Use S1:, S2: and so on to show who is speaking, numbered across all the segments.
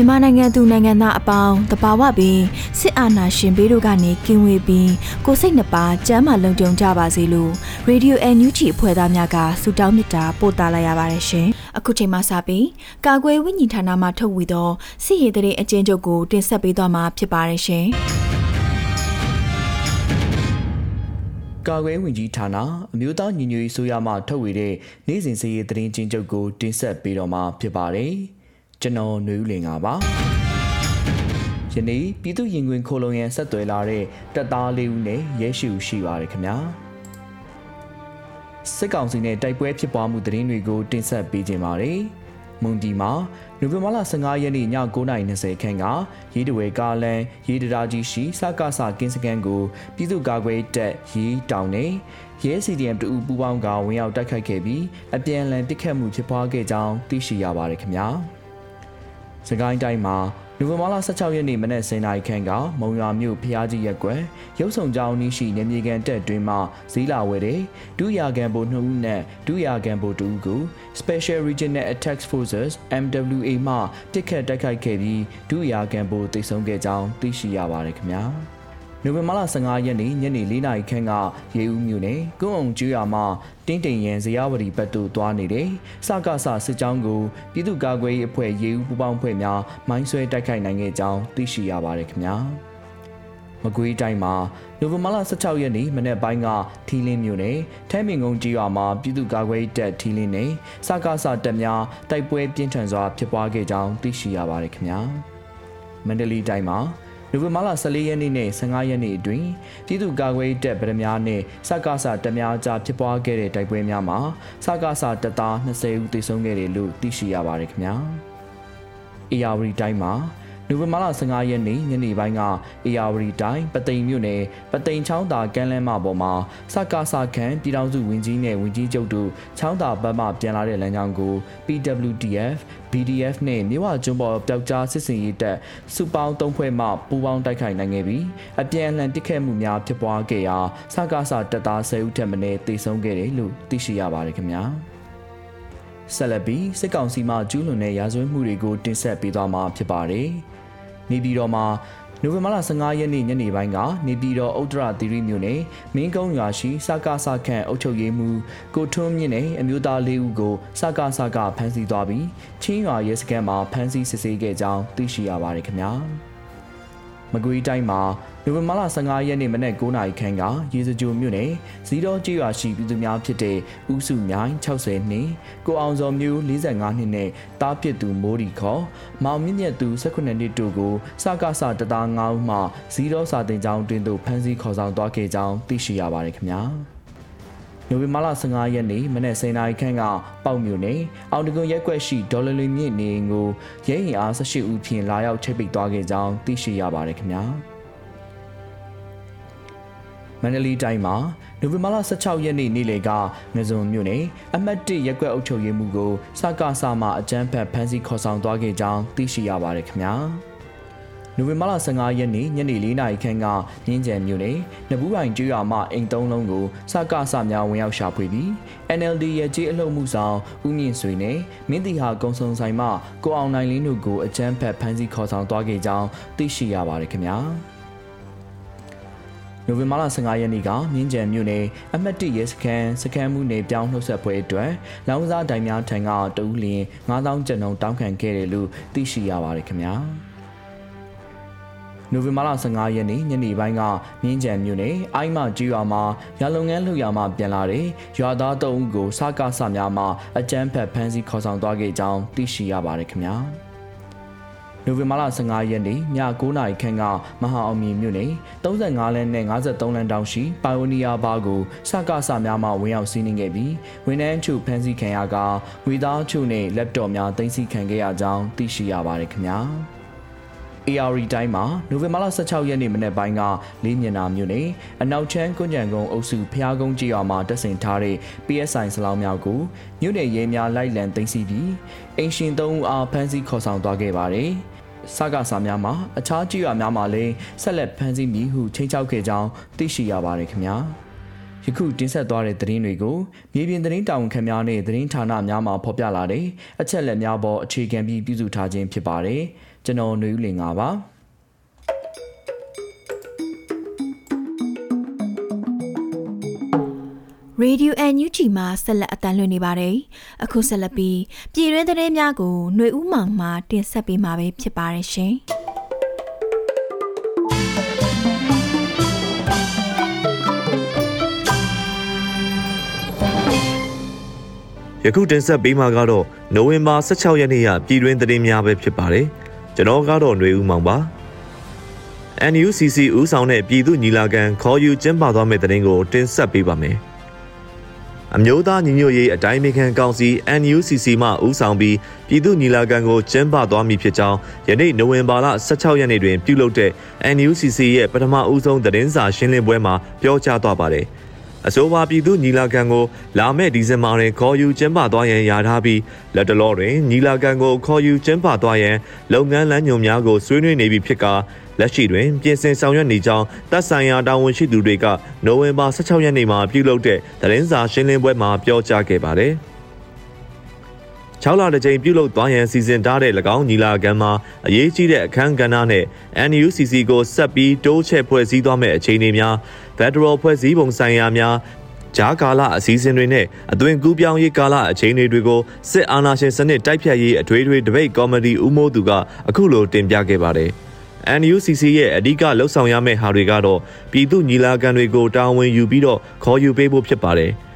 S1: မြန်မာနိုင်ငံသူနိုင်ငံသားအပေါင်းတဘာဝပင်စစ်အာဏာရှင်ဘေးတို့ကနေကင်းဝေးပြီးကိုစိတ်နှပါကျမ်းမာလုံခြုံကြပါစေလို့ရေဒီယိုအန်ယူဂျီအဖွဲ့သားများကဆုတောင်းမေတ္တာပို့သလာရပါတယ်ရှင်။အခုချိန်မှစပြီးကာကွယ်ဝိညာဉ်ဌာနမှထုတ်ဝေသောစစ်ရေးတရေအကျဉ်းချုပ်ကိုတင်ဆက်ပေးသွားမှာဖြစ်ပါတယ်ရှင်။
S2: ကာကွယ်ဝင်ကြီးဌာနအမျိုးသားညီညွတ်ရေးဆိုရမှထုတ်ဝေတဲ့နေ့စဉ်စည်ရေးသတင်းချင်းချုပ်ကိုတင်ဆက်ပေးတော့မှာဖြစ်ပါတယ်။ ကျွန်တော်ຫນွေဦးလင်ကပါ။ယနေ့ပြည်သူရင်ခွင်ခိုလုံရန်ဆက်သွယ်လာတဲ့တပ်သားလေးဦးနဲ့ရဲရှိဦးရှိပါတယ်ခင်ဗျာ။စစ်ကောင်စီနဲ့တိုက်ပွဲဖြစ်ပွားမှုသတင်းတွေကိုတင်ဆက်ပေးကြပါမယ်။မွန်ဒီမှာနိုဝင်ဘာလ15ရက်နေ့ည9:20ခန်းကရေးတဝဲကားလန်ရေးတရာကြီးရှိစကားစာကင်းစကန်ကိုပြည်သူ့ကာကွယ်တပ်ရေးတောင်နေရဲ CDM တူပူပေါင်းကဝင်ရောက်တိုက်ခိုက်ခဲ့ပြီးအပြန်အလှန်ပစ်ခတ်မှုဖြစ်ပွားခဲ့ကြောင်းသိရှိရပါတယ်ခင်ဗျာ။ စကိုင်းတိုင်းမှာနိုဝင်ဘာလ16ရက်နေ့မနက်10:00နာရီခန့်ကမုံရွာမြို့ဖျားကြီးရက်ကွယ်ရုပ်ဆောင်ကြောင်းနီးရှိနေမြေကန်တက်တွင်မှဇီလာဝဲတဲ့ဒူယာကန်ဘို2ဦးနဲ့ဒူယာကန်ဘို2ဦးကို Special Regional Attack Forces MWA မှတစ်ခတ်တိုက်ခိုက်ခဲ့ပြီးဒူယာကန်ဘိုတိုက်ဆုံခဲ့ကြောင်းသိရှိရပါတယ်ခင်ဗျာ။ နိုဝင်ဘာလ15ရက်နေ့ညနေ4နာရီခန့်ကရေဦးမြို့နယ်ကုန်းအောင်ကျွော်မှာတင်းတိမ်ရန်ဇရာဝတီဘက်သို့သွားနေတယ်။စကားဆစစ်ကြောင်းကိုပြည်သူ့ကာကွယ်ရေးအဖွဲ့ရေဦးပူးပေါင်းအဖွဲ့များမိုင်းဆွဲတိုက်ခိုက်နိုင်ခဲ့ကြောင်းသိရှိရပါတယ်ခင်ဗျာ။မကွေးတိုင်းမှာနိုဝင်ဘာလ16ရက်နေ့မနေ့ပိုင်းကထီလင်းမြို့နယ်ထဲမင်ကုန်းကြီးရွာမှာပြည်သူ့ကာကွယ်ရေးတပ်ထီလင်းနဲ့စကားဆတပ်များတိုက်ပွဲပြင်းထန်စွာဖြစ်ပွားခဲ့ကြောင်းသိရှိရပါတယ်ခင်ဗျာ။မန္တလေးတိုင်းမှာ နိုဝင်ဘာလ14ရက်နေ့နဲ့15ရက်နေ့အတွင်းပြည်သူ့ကာကွယ်တပ်ဗရမများနဲ့စကားစာတပ်များကြားဖြစ်ပွားခဲ့တဲ့တိုက်ပွဲများမှာစကားစာတပ်သား20ဦးသေဆုံးခဲ့တယ်လို့သိရှိရပါတယ်ခင်ဗျာ။အေယာဝတီတိုင်းမှာနိုဝင်ဘာလ15ရက်နေ့ညနေပိုင်းကအေယာဝတီတိုင်းပသိမ်မြို့နယ်ပသိမ်ချောင်းသာကမ်းလမ်းမပေါ်မှာစကားစာခန့်ပြည်ထောင်စုဝင်ကြီးနဲ့ဝင်ကြီးချုပ်တို့ချောင်းသာဘက်မှပြန်လာတဲ့လမ်းကြောင်းကို PWDF BDF နဲ့မြဝကျွန်းပေါ်ပျောက်ကြားစစ်စင်ရေးတပ်စုပေါင်း၃ဖွဲ့မှပူးပေါင်းတိုက်ခိုက်နိုင်ခဲ့ပြီးအပြန်အလှန်တိုက်ခိုက်မှုများဖြစ်ပွားခဲ့ရာစကားစာတပ်သား10ဦးထက်မနည်းသေဆုံးခဲ့တယ်လို့သိရှိရပါတယ်ခင်ဗျာ။ဆက်လက်ပြီးစစ်ကောင်စီမှကျူးလွန်တဲ့ရာဇဝတ်မှုတွေကိုတင်ဆက်ပေးသွားမှာဖြစ်ပါတယ်။နေပြည်တော်မှာ နိုဝင်ဘာလ15ရက်နေ့ညနေပိုင်းကနေပြည်တော်ဥတ္တရသီရိမြို့နယ်မင်းကုန်းရွာရှိစကားစခန့်အုပ်ချုပ်ရေးမှူးကိုထွန်းမြင့်နဲ့အမျိုးသား၄ဦးကိုစကားစကဖမ်းဆီးသွားပြီးချင်းရွာရဲစခန်းမှာဖမ်းဆီးစစ်ဆေးခဲ့ကြောင်းသိရှိရပါတယ်ခင်ဗျာ။ မကွေးတိုင်းမှာနိုဝင်ဘာလ15ရက်နေ့မနက်9:00နာရီခန့်ကရေစကြိုမြို့နယ်ဇီတော်ကျေးရွာရှိပြည်သူများဖြစ်တဲ့ဦးစုမြိုင်60နှစ်ကိုအောင်စောမျိုး45နှစ်နဲ့တားပစ်သူမိုးဒီခေါ်မောင်မြင့်မြတ်သူ18နှစ်တို့ကိုစကားစတသား9ဦးမှဇီတော်စာတင်ကျောင်းတွင်သို့ဖမ်းဆီးခေါ်ဆောင်သွားခဲ့ကြောင်းသိရှိရပါတယ်ခင်ဗျာ။ နိုဝင်ဘာလ15ရက်နေ့မနက်7:00နာရီခန့်ကပေါက်မြို့နယ်အောင်တကွန်ရက်ကွက်ရှိဒေါ်လာလွေမြင့်နေကိုရဲရင်အား18ဦးဖြင့်လာရောက်ချိတ်ပိတ်သွားခဲ့ကြောင်းသိရှိရပါတယ်ခင်ဗျာ။မန္တလေးတိုင်းမှာနိုဝင်ဘာလ16ရက်နေ့နေ့လယ်ကငဇုံမြို့နယ်အမှတ်1ရက်ကွက်အုပ်ချုပ်ရေးမှူးကိုစကားစာမှအကြမ်းဖက်ဖမ်းဆီးခေါ်ဆောင်သွားခဲ့ကြောင်းသိရှိရပါတယ်ခင်ဗျာ နိုဝင်ဘာလ15ရက်နေ့ညနေ4:00နာရီခန့်ကမြင်းကြံမြို့နယ်နဘူးပိုင်ကျွော်မှအိမ်သုံးလုံးကိုစကားစာများဝင်ရောက်ရှာဖွေပြီး NLD ရဲ့ကြေးအလှုပ်မှုဆောင်ဦးမြင့်ဆွေနဲ့မင်းတီဟာကုံစုံဆိုင်မှကိုအောင်နိုင်လင်းတို့ကိုအကြမ်းဖက်ဖမ်းဆီးခေါ်ဆောင်သွားခဲ့ကြောင်းသိရှိရပါတယ်ခင်ဗျာ။ကနိုဝင်ဘာလ15ရက်နေ့ကမြင်းကြံမြို့နယ်အမှတ်1ရဲစခန်းစခန်းမှုနယ်ပြောင်းနှုတ်ဆက်ပွဲအတွက်လောင်စားတိုင်များထံကတဦးလျင်9000ကျပ်နှုန်းတောင်းခံခဲ့တယ်လို့သိရှိရပါတယ်ခင်ဗျာ နိုဝင်ဘာလ15ရက်နေ့ညနေပိုင်းကမြင်းကြံမြို့နယ်အိုင်းမကြီးရွာမှာရလုံငန်းလှုပ်ရာမှာပြန်လာတဲ့ရွာသား၃ဦးကိုစကားဆများမှာအကြမ်းဖက်ဖမ်းဆီးခေါ်ဆောင်သွားခဲ့ကြောင်းသိရှိရပါတယ်ခင်ဗျာ။နိုဝင်ဘာလ15ရက်နေ့ည9:00နာရီခန့်ကမဟာအောင်မြင်မြို့နယ်35လမ်းနဲ့53လမ်းတောင်ရှိပိုင်အိုနီယာဘားကိုစကားဆများမှဝင်ရောက်စီးနင်းခဲ့ပြီးဝန်ထမ်းချုပ်ဖမ်းဆီးခံရကငွေသားချုပ်နဲ့ laptop များသိမ်းဆည်းခံခဲ့ရကြောင်းသိရှိရပါတယ်ခင်ဗျာ။ AR တိုင်းမှာနိုဝင်ဘာလ16ရက်နေ့မနေ့ပိုင်းကလေးမျက်နှာမြို့နယ်အနောက်ချမ်းကွန်ကြံကုန်းအုပ်စုဖျားကုန်းကြီးရွာမှာတက်ဆင်ထားတဲ့ PSI စလောင်းများကိုမြို့နယ်ရဲများလိုက်လံသိမ်းဆည်းပြီးအင်ရှင်သုံးဦးအားဖမ်းဆီးခေါ်ဆောင်သွားခဲ့ပါတယ်။စကားစာများမှာအခြားကြည်ရွာများမှာလည်းဆက်လက်ဖမ်းဆီးမည်ဟုချိန်ချောက်ခဲ့ကြောင်းသိရှိရပါတယ်ခင်ဗျာယခုတင်ဆက်သွားတဲ့သတင်းတွေကိုမြေပြင်သတင်းတာဝန်ခံများနဲ့သတင်းဌာနများမှဖော်ပြလာတဲ့အချက်လက်များပေါ်အခြေခံပြီးပြုစုထားခြင်းဖြစ်ပါတယ် ကျွန်တော်နွေဦးလင်ငါပါ
S1: ရေဒီယို NUG မှာဆက်လက်အတန်းလွှင့်နေပါတယ်။အခုဆက်လက်ပြီးပြည်တွင်းသတင်းများကိုຫນွေဥမှောင်မှတင်ဆက်ပေးမှာပဲဖြစ်ပါတယ်ရှင်။
S3: ယခုတင်ဆက်ပေးမှာကတော့နိုဝင်ဘာ16ရက်နေ့ရပြည်တွင်းသတင်းများပဲဖြစ်ပါတယ်။ ကျွန်တော်ကတော့ຫນွေဦးမောင်ပါ။ NUCC ဦးဆောင်တဲ့ပြည်သူညီလာခံခေါ်ယူကျင်းပသွားမယ့်သတင်းကိုတင်ဆက်ပေးပါမယ်။အမျိုးသားညီညွတ်ရေးအတိုင်းအမြခံကောင်စီ NUCC မှဦးဆောင်ပြီးပြည်သူညီလာခံကိုကျင်းပသွားမည်ဖြစ်ကြောင်းယနေ့နိုဝင်ဘာလ16ရက်နေ့တွင်ပြုလုပ်တဲ့ NUCC ရဲ့ပထမဦးဆုံးသတင်းစာရှင်းလင်းပွဲမှာပြောကြားသွားပါတယ်။ အဆိုပါပြည်သူညီလာခံကိုလာမယ့်ဒီဇင်ဘာတွင်ခေါ်ယူကျင်းပသွားရန်ယာထားပြီးလက်တလောတွင်ညီလာခံကိုခေါ်ယူကျင်းပသွားရန်လုပ်ငန်းလမ်းညွှန်များကိုဆွေးနွေးနေပြီဖြစ်ကာလက်ရှိတွင်ပြင်ဆင်ဆောင်ရွက်နေကြောင်းတပ်ဆိုင်ရာတာဝန်ရှိသူတွေကနိုဝင်ဘာ16ရက်နေ့မှာပြုလုပ်တဲ့သတင်းစာရှင်းလင်းပွဲမှာပြောကြားခဲ့ပါတယ်။6လတစ်ကြိမ်ပြုလုပ်သွားရန်စီစဉ်ထားတဲ့၎င်းညီလာခံမှာအရေးကြီးတဲ့အခမ်းကဏ္ဍနဲ့ NUCC ကိုဆက်ပြီးတိုးချဲ့ဖွဲ့စည်းသွားမယ့်အခြေအနေများ Federal ဖွဲ့စည်းပုံဆိုင်ရာများဂျားကာလအစည်းအဝေးတွေနဲ့အသွင်ကူးပြောင်းရေးကာလအချိန်တွေကိုစစ်အာဏာရှင်စနစ်တိုက်ဖြတ်ရေးအထွေထွေဒပိတ်ကော်မတီဦးမိုးသူကအခုလိုတင်ပြခဲ့ပါတယ်။ NUCC ရဲ့အဓိကလှုပ်ဆောင်ရမယ့်ဟာတွေကတော့ပြည်သူညီလာခံတွေကိုတာဝန်ယူပြီးတော့ခေါ်ယူပေးဖို့ဖြစ်ပါတယ်။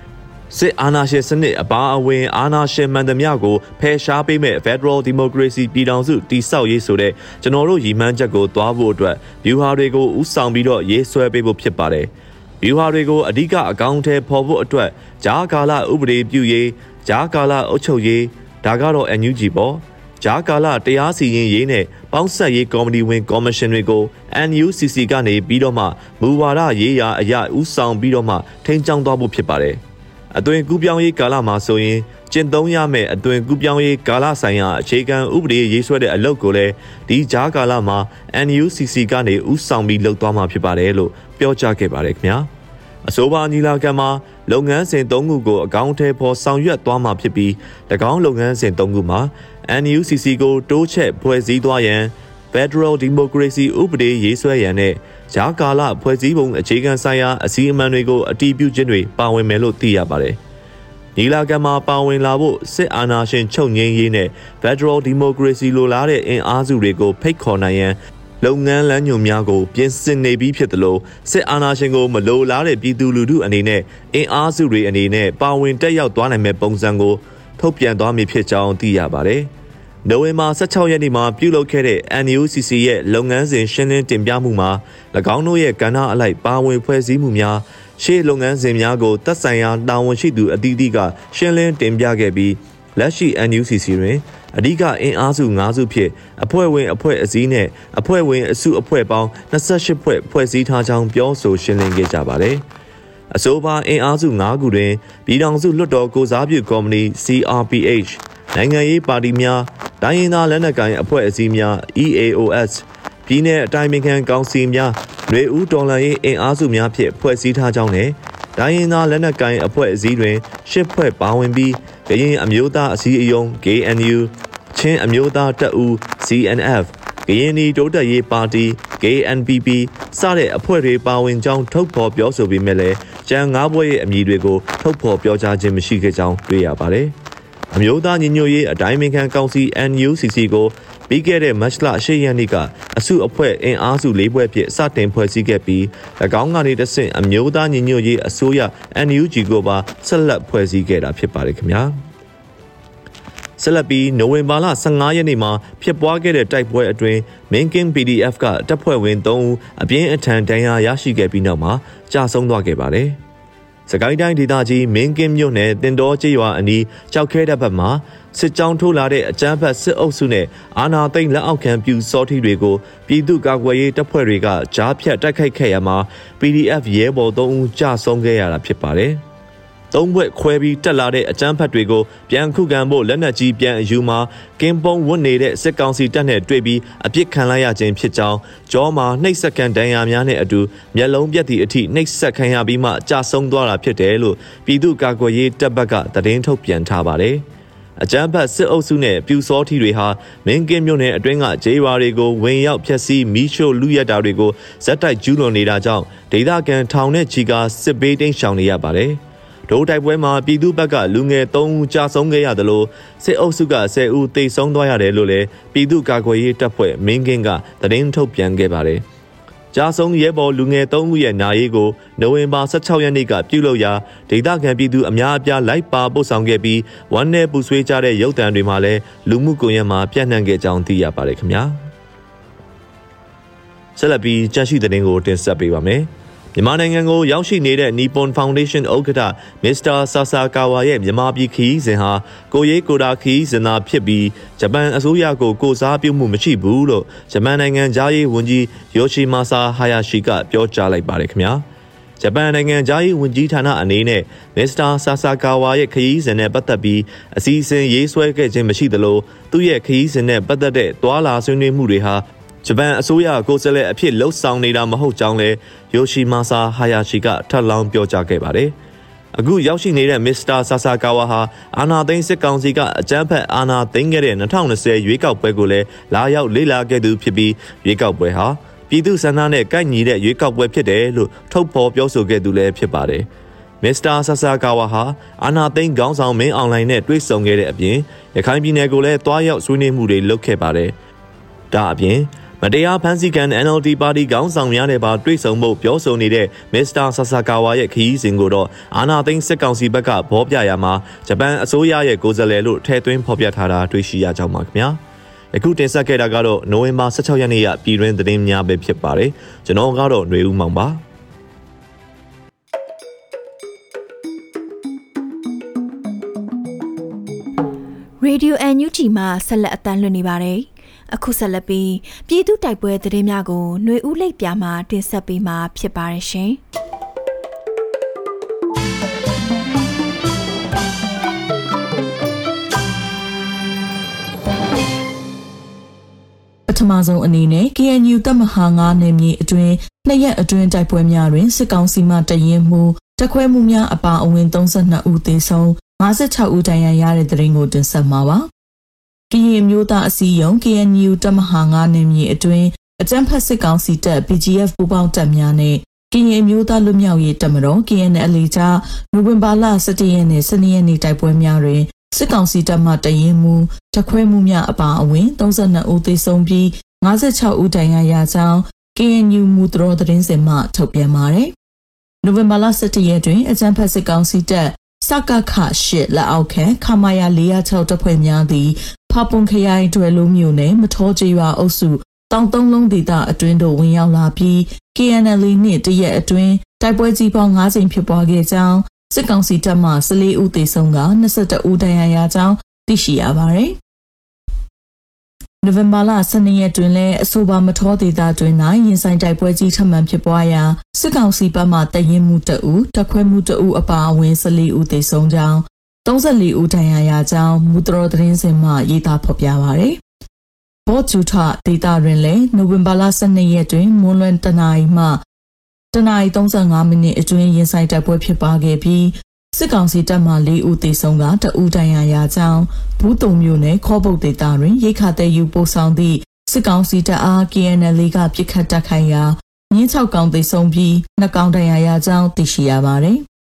S3: စစ်အာဏာရှင်စနစ်အပါအဝင်အာဏာရှင်မှန်သမျှကိုဖယ်ရှားပေးမဲ့ Federal Democracy ပြည်ထောင်စုတည်ဆောက်ရေးဆိုတဲ့ကျွန်တော်တို့ရည်မှန်းချက်ကိုတွားဖို့အတွက် view ဟာတွေကိုဥဆောင်ပြီးတော့ရေးဆွဲပေးဖို့ဖြစ်ပါတယ်။ view ဟာတွေကိုအဓိကအကောင့်ထဲပေါ်ဖို့အတွက်ဂျားကာလဥပဒေပြုရေးဂျားကာလအုပ်ချုပ်ရေးဒါကတော့ NUG ပေါ့။ဂျားကာလတရားစီရင်ရေးနဲ့ပေါင်းဆက်ရေးကော်မတီဝင်ကော်မရှင်တွေကို NUCC ကနေပြီးတော့မှမူဝါဒရေးရာအရာဦးဆောင်ပြီးတော့မှထိန်းကျောင်းသွားဖို့ဖြစ်ပါတယ်။ အသွင်ကူးပြောင်းရေးကာလမှာဆိုရင်ကျင့်သုံးရမယ့်အသွင်ကူးပြောင်းရေးကာလဆိုင်ရာအခြေခံဥပဒေရေးဆွဲတဲ့အလုပ်ကိုလည်းဒီဂျားကာလမှာ NUCC ကနေဦးဆောင်ပြီးလုပ်သွားမှာဖြစ်ပါတယ်လို့ပြောကြားခဲ့ပါတယ်ခင်ဗျာ။အဆိုပါညီလာခံမှာလုပ်ငန်းစဉ်၃ခုကိုအကောင့်ထဲပေါ်ဆောင်ရွက်သွားမှာဖြစ်ပြီး၎င်းလုပ်ငန်းစဉ်၃ခုမှာ NUCC ကိုတိုးချဲ့ဖွဲ့စည်းသွားရန် Federal Democracy ဥပဒေရေးဆွဲရန်နဲ့ဂျာကာလဖွဲ့စည်းပုံအခြေခံဆိုင်ရာအစည်းအမှန်တွေကိုအတည်ပြုခြင်းတွေပါဝင်မယ်လို့သိရပါတယ်။ညီလာခံမှာပါဝင်လာဖို့စစ်အာဏာရှင်ချုပ်ငြိမ်းရေးနဲ့ Federal Democracy လိုလားတဲ့အင်အားစုတွေကိုဖိတ်ခေါ်နိုင်ရန်လုပ်ငန်းလမ်းညွှန်များကိုပြင်ဆင်နေပြီးဖြစ်သလိုစစ်အာဏာရှင်ကိုမလိုလားတဲ့ပြည်သူလူထုအနေနဲ့အင်အားစုတွေအနေနဲ့ပါဝင်တက်ရောက်သွားနိုင်မဲ့ပုံစံကိုထုတ်ပြန်သွားမည်ဖြစ်ကြောင်းသိရပါတယ်။ နိုဝင်ဘာ16ရက်နေ့မှာပြုလုပ်ခဲ့တဲ့ NUCC ရဲ့လုပ်ငန်းစဉ်ရှင်းလင်းတင်ပြမှုမှာ၎င်းတို့ရဲ့ကဏ္ဍအလိုက်ပါဝင်ဖွဲ့စည်းမှုများရှေ့လုပ်ငန်းစဉ်များကိုသက်ဆိုင်ရာတာဝန်ရှိသူအသီးသီးကရှင်းလင်းတင်ပြခဲ့ပြီးလက်ရှိ NUCC တွင်အဓိကအင်အားစု၅စုဖြင့်အဖွဲ့ဝင်အဖွဲ့အစည်းနဲ့အဖွဲ့ဝင်အစုအဖွဲ့ပေါင်း28ဖွဲ့ဖွဲ့စည်းထားကြောင်းပြောဆိုရှင်းလင်းခဲ့ကြပါတယ်။အဆိုပါအင်အားစု၅ခုတွင်ပြည်ထောင်စုလွှတ်တော်ကိုစားပြုကော်မတီ CRPH နိုင်ငံရေးပါတီများတိုင်းရင်းသားလက်နက်ကိုင်အဖွဲ့အစည်းများ EAOS ပြည်내အတိုင်းအမြံကောင်စီများຫນွေဦးတော်လှန်ရေးအင်အားစုများဖြင့်ဖွဲ့စည်းထားကြောင်းနဲ့တိုင်းရင်းသားလက်နက်ကိုင်အဖွဲ့အစည်းတွင်ရှစ်ဖွဲ့ပါဝင်ပြီးကရင်အမျိုးသားအစည်းအရုံး KNU ချင်းအမျိုးသားတပ်ဦး CNF ကရင်နီတိုးတက်ရေးပါတီ KNPP စတဲ့အဖွဲ့တွေပါဝင်ကြောင်းထုတ်ဖော်ပြောဆိုပေမဲ့လည်းကြံငါးဘွဲ့ရဲ့အမည်တွေကိုထုတ်ဖော်ပြောကြားခြင်းမရှိခဲ့ကြောင်းတွေ့ရပါတယ်။ အမျိုးသားညီညွတ်ရေးအတိုင်းအမြခံကောင်စီ NUCC ကိုပြီးခဲ့တဲ့မတ်လ10ရက်နေ့ကအစုအဖွဲ့အင်အားစု၄ဘွဲ့ဖြစ်စတင်ဖွဲ့စည်းခဲ့ပြီး၎င်းကနေတဆင့်အမျိုးသားညီညွတ်ရေးအစိုးရ NUG ကိုပါဆက်လက်ဖွဲ့စည်းခဲ့တာဖြစ်ပါတယ်ခင်ဗျာဆက်လက်ပြီးနိုဝင်ဘာလ15ရက်နေ့မှာဖြစ်ပွားခဲ့တဲ့တိုက်ပွဲအတွင်း Main King PDF ကတပ်ဖွဲ့ဝင်3ဦးအပြင်းအထန်ဒဏ်ရာရရှိခဲ့ပြီးနောက်မှာကြာဆုံးသွားခဲ့ပါတယ်။ စကိုင်းတိုင်းဒေသကြီးမင်းကင်းမြို့နယ်တင်တော်ကျေးရွာအနီးကြောက်ခဲတဲ့ဘက်မှာစစ်ကြောင်းထိုးလာတဲ့အကြမ်းဖက်စစ်အုပ်စုနဲ့အာဏာသိမ်းလက်အောက်ခံပြူစောထီတွေကိုပြည်သူ့ကာကွယ်ရေးတပ်ဖွဲ့တွေကကြားဖြတ်တိုက်ခိုက်ခဲ့ရမှာ PDF ရဲဘော်၃ဦးကြာဆုံးခဲ့ရတာဖြစ်ပါတယ်။ သုံးဘွဲ့ခွဲပြီးတက်လာတဲ့အကြမ်းဖက်တွေကိုပြန်ခုခံဖို့လက်နက်ကြီးပြန်အယူမှာကင်းပုံဝတ်နေတဲ့စစ်ကောင်စီတပ်နဲ့တွေ့ပြီးအပြစ်ခံလိုက်ရခြင်းဖြစ်ကြောင်းကြောမှာနှိပ်စက်ခံဒဏ်ရာများနဲ့အတူမျက်လုံးပြက်သည့်အထိနှိပ်စက်ခံရပြီးမှကြာဆုံးသွားတာဖြစ်တယ်လို့ပြည်သူ့ကာကွယ်ရေးတပ်ဘက်ကသတင်းထုတ်ပြန်ထားပါတယ်အကြမ်းဖက်စစ်အုပ်စုနဲ့ပြူစောထီတွေဟာမင်းကင်းမြို့နယ်အတွင်းကဂျေးရွာတွေကိုဝင်ရောက်ဖျက်ဆီးမီးရှို့လူရက်တာတွေကိုဇက်တိုက်ကျူးလွန်နေတာကြောင့်ဒေသခံထောင်နဲ့ချီကစစ်ဘေးတိမ်းရှောင်နေရပါတယ်။ ဒိုးတိုက်ပွဲမှာပြည်သူ့ဘက်ကလူငယ်3ဦးကြာဆုံးခဲ့ရတယ်လို့စစ်အုပ်စုက10ဦးတိတ်ဆုံးသွားရတယ်လို့လည်းပြည်သူ့ကာကွယ်ရေးတပ်ဖွဲ့မင်းကင်းကသတင်းထုတ်ပြန်ခဲ့ပါတယ်။ကြာဆုံးရဲဘော်လူငယ်3ဦးရဲ့နာရေးကိုနိုဝင်ဘာ16ရက်နေ့ကပြုလုပ်ရာဒေသခံပြည်သူအများအပြားလိုက်ပါပို့ဆောင်ခဲ့ပြီးဝမ်းနဲ့ပူဆွေးကြတဲ့ရုပ်တံတွေမှာလည်းလူမှုကွန်ရက်မှာပြန့်နှံ့ခဲ့ကြောင်းသိရပါတယ်ခင်ဗျာ။ဆက်လက်ပြီးကြန့်ရှိတဲ့တင်ကိုတင်ဆက်ပေးပါမယ်။ မြန်မာနိုင်ငံကိုရောက်ရှိနေတဲ့ Nippon Foundation ဥက္ကဋ္ဌ Mr. Sasakawa ရဲ့မြန်မာပြည်ခီးစဉ်ဟာကိုရေးကိုတာခီးစဉ်သာဖြစ်ပြီးဂျပန်အစိုးရကိုကိုစားပြုမှုမရှိဘူးလို့ဂျပန်နိုင်ငံသားရေးဝန်ကြီး Yoshimasa Hayashi ကပြောကြားလိုက်ပါတယ်ခင်ဗျာဂျပန်နိုင်ငံသားရေးဝန်ကြီးဌာနအနေနဲ့မစ္စတာဆာဆာကာဝါရဲ့ခရီးစဉ်နဲ့ပတ်သက်ပြီးအစည်းအဝေးရေးဆွဲခဲ့ခြင်းမရှိသလိုသူ့ရဲ့ခရီးစဉ်နဲ့ပတ်သက်တဲ့သွာလာဆွေးနွေးမှုတွေဟာ ဂျပန်အစိုးရကိုယ်စားလှယ်အဖြစ်လှုပ်ဆောင်နေတာမဟုတ်ကြောင်းလည်းယိုရှီမာဆာဟာယာရှီကထပ်လောင်းပြောကြားခဲ့ပါတယ်။အခုရောက်ရှိနေတဲ့မစ္စတာဆာဆာကာဝါဟာအာနာသိန်းစစ်ကောင်စီကအကြမ်းဖက်အာဏာသိမ်းခဲ့တဲ့2020ရွေးကောက်ပွဲကိုလည်းလာရောက်လေ့လာခဲ့သူဖြစ်ပြီးရွေးကောက်ပွဲဟာပြည်သူ့ဆန္ဒနဲ့ကိုက်ညီတဲ့ရွေးကောက်ပွဲဖြစ်တယ်လို့ထုတ်ဖော်ပြောဆိုခဲ့သူလည်းဖြစ်ပါတယ်။မစ္စတာဆာဆာကာဝါဟာအာနာသိန်းခေါင်းဆောင်မင်းအွန်လိုင်းနဲ့တွေ့ဆုံခဲ့တဲ့အပြင်ရခိုင်ပြည်နယ်ကိုလည်းတွားရောက်ဆွေးနွေးမှုတွေလုပ်ခဲ့ပါတယ်။ဒါအပြင် မတရားဖမ်းဆီးခံ NLD ပါတီခေါင်းဆောင်များနဲ့ပါတွေ့ဆုံမှုပြောဆိုနေတဲ့မစ္စတာဆာဆာကာဝါရဲ့ခရီးစဉ်ကိုတော့အာနာသိန်းစစ်ကောင်စီဘက်ကဘောပြရမှာဂျပန်အစိုးရရဲ့ကိုယ်စားလှယ်လို့ထည့်သွင်းဖော်ပြထားတာတွေ့ရှိရကြောင်းပါခင်ဗျာအခုတင်ဆက်ခဲ့တာကတော့နိုဝင်ဘာ16ရက်နေ့ရပြည်တွင်းသတင်းများပဲဖြစ်ပါတယ်ကျွန်တော်ကတော့ຫນွေဦးမောင်ပါ
S1: Radio NUG မှာဆက်လက်အသံလွှင့်နေပါတယ် အခုဆက်လက်ပြီးပြည်သူတိုက်ပွဲသတင်းများကိုຫນွေဦးလိပ်ပြာမှာတင်ဆက်ပေးမှာဖြစ်ပါတယ်ရှင်။
S4: ပထမဆုံးအနေနဲ့ KNU တပ်မဟာ9နယ်မြေအတွင်းနှစ်ရက်အတွင်းတိုက်ပွဲများတွင်စစ်ကောင်စီမှတရင်မှုတခွဲမှုများအပါအဝင်32ဦးသေဆုံး56ဦးဒဏ်ရာရတဲ့တဲ့ရင်ကိုတင်ဆက်မှာပါ။ ကရင်မျိုးသားအစည်းအရုံး KNU တပ်မဟာ9နယ်မြေအတွင်းအကြမ်းဖက်စစ်ကောင်စီတပ် BGF ပူးပေါင်းတပ်များနဲ့ကရင်မျိုးသားလွတ်မြောက်ရေးတပ်မတော် KNL ကြားနိုဝင်ဘာလ17ရက်နေ့12ရက်နေ့တိုက်ပွဲများတွင်စစ်ကောင်စီတပ်မှတရင်မှုတခွဲမှုများအပါအဝင်32ဦးသေဆုံးပြီး56ဦးဒဏ်ရာရကြောင်း KNU မူတော်သတင်းစင်မှထုတ်ပြန်ပါတယ်။နိုဝင်ဘာလ17ရက်တွင်အကြမ်းဖက်စစ်ကောင်စီတပ်စကခရှစ်လက်အောက်ခံခမာယာ406တပ်ဖွဲ့များသည် ဖပွန်ခရိုင်တွယ်လုံးမြို့နယ်မထောကျေးရွာအုပ်စုတောင်သုံးလုံးဒေသအတွင်းသို့ဝင်ရောက်လာပြီး KNL နှင့်တရက်အတွင်းတိုက်ပွဲကြီးပေါင်း9ကြိမ်ဖြစ်ပွားခဲ့ကြောင်းစစ်ကောင်စီတပ်မှ14ဦးသေဆုံးက22ဦးဒဏ်ရာရကြောင်းသိရှိရပါသည်။နိုဝင်ဘာလ12ရက်တွင်လည်းအဆိုပါမထောဒေသတွင်၌ရင်ဆိုင်တိုက်ပွဲကြီးထပ်မံဖြစ်ပွားရာစစ်ကောင်စီဘက်မှတရင်မှုတအူတခွဲမှုတအူအပါအဝင်14ဦးသေဆုံးကြောင်း 34ဦးဒဏ်ရာရကြောင်းမူတော်သတင်းစင်မှရေးသားဖော်ပြပါရယ်။ဘော့ကျူထဒေတာတွင်လည်းနိုဝင်ဘာလ12ရက်တွင်မွန်းလွန်တနာရီမှတနာရီ35မိနစ်အတွင်းရင်ဆိုင်တိုက်ပွဲဖြစ်ပွားခဲ့ပြီးစစ်ကောင်စီတပ်မှ၄ဦးသေဆုံးကတဦးဒဏ်ရာရကြောင်းဘူးတုံမျိုးနဲ့ခေါ်ပုတ်ဒေတာတွင်ရိခါတဲ့ယူပို့ဆောင်သည့်စစ်ကောင်စီတပ်အား KNL ကပြစ်ခတ်တိုက်ခိုက်ရာမြင်း6ကောင်သေဆုံးပြီး2ကောင်ဒဏ်ရာရကြောင်းသိရှိရပါတယ်။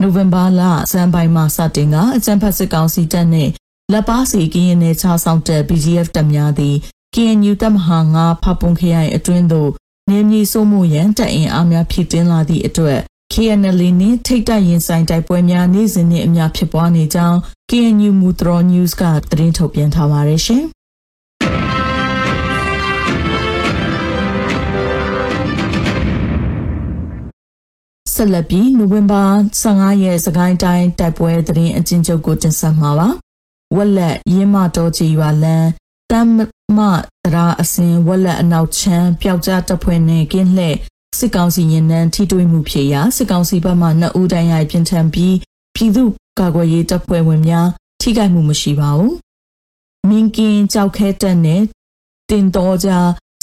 S4: နိုဝင်ဘာလဇန်ပိုင်းမှာစတင်ကအကြံဖတ်စစ်ကောင်စီတပ်နဲ့လက်ပါစီကရင်နယ်ခြားဆောင်တပ် BGF တပ်များသည် KNU တပ်မဟာ9ဖပွန်ခရိုင်အတွင်းသို့နေမြေစိုးမှုရန်တပ်အင်အားများဖြစ်တင်လာသည့်အတွက် KNL နှင့်ထိတ်တိုက်ရင်ဆိုင်တိုက်ပွဲများနေ့စဉ်နှင့်အများဖြစ်ပွားနေကြောင်း KNU Mutro News ကသတင်းထုတ်ပြန်ထားပါတယ်ရှင်။ ဆက်လက်ပြီးနိုဝင်ဘာ15ရက်စကိုင်းတိုင်းတိုက်ပွဲသတင်းအချင်းချုပ်ကိုတင်ဆက်မှာပါ။ဝက်လက်ရင်းမတော်ကြီးရွာလန်းတမ်မတရာအစင်ဝက်လက်အနောက်ချမ်းပျောက်ကြားတပ်ဖွဲ့နဲ့ကင်းလှဲ့စစ်ကောင်စီရင်နှန်းထိတွေ့မှုဖြစ်ရာစစ်ကောင်စီဘက်မှနှစ်ဦးတိုင်ရိုက်ပြင်ထန်ပြီးပြည်သူ့ကာကွယ်ရေးတပ်ဖွဲ့ဝင်များထိခိုက်မှုမရှိပါဘူး။မင်းကင်းကြောက်ခဲတက်နဲ့တင်တော်ကြ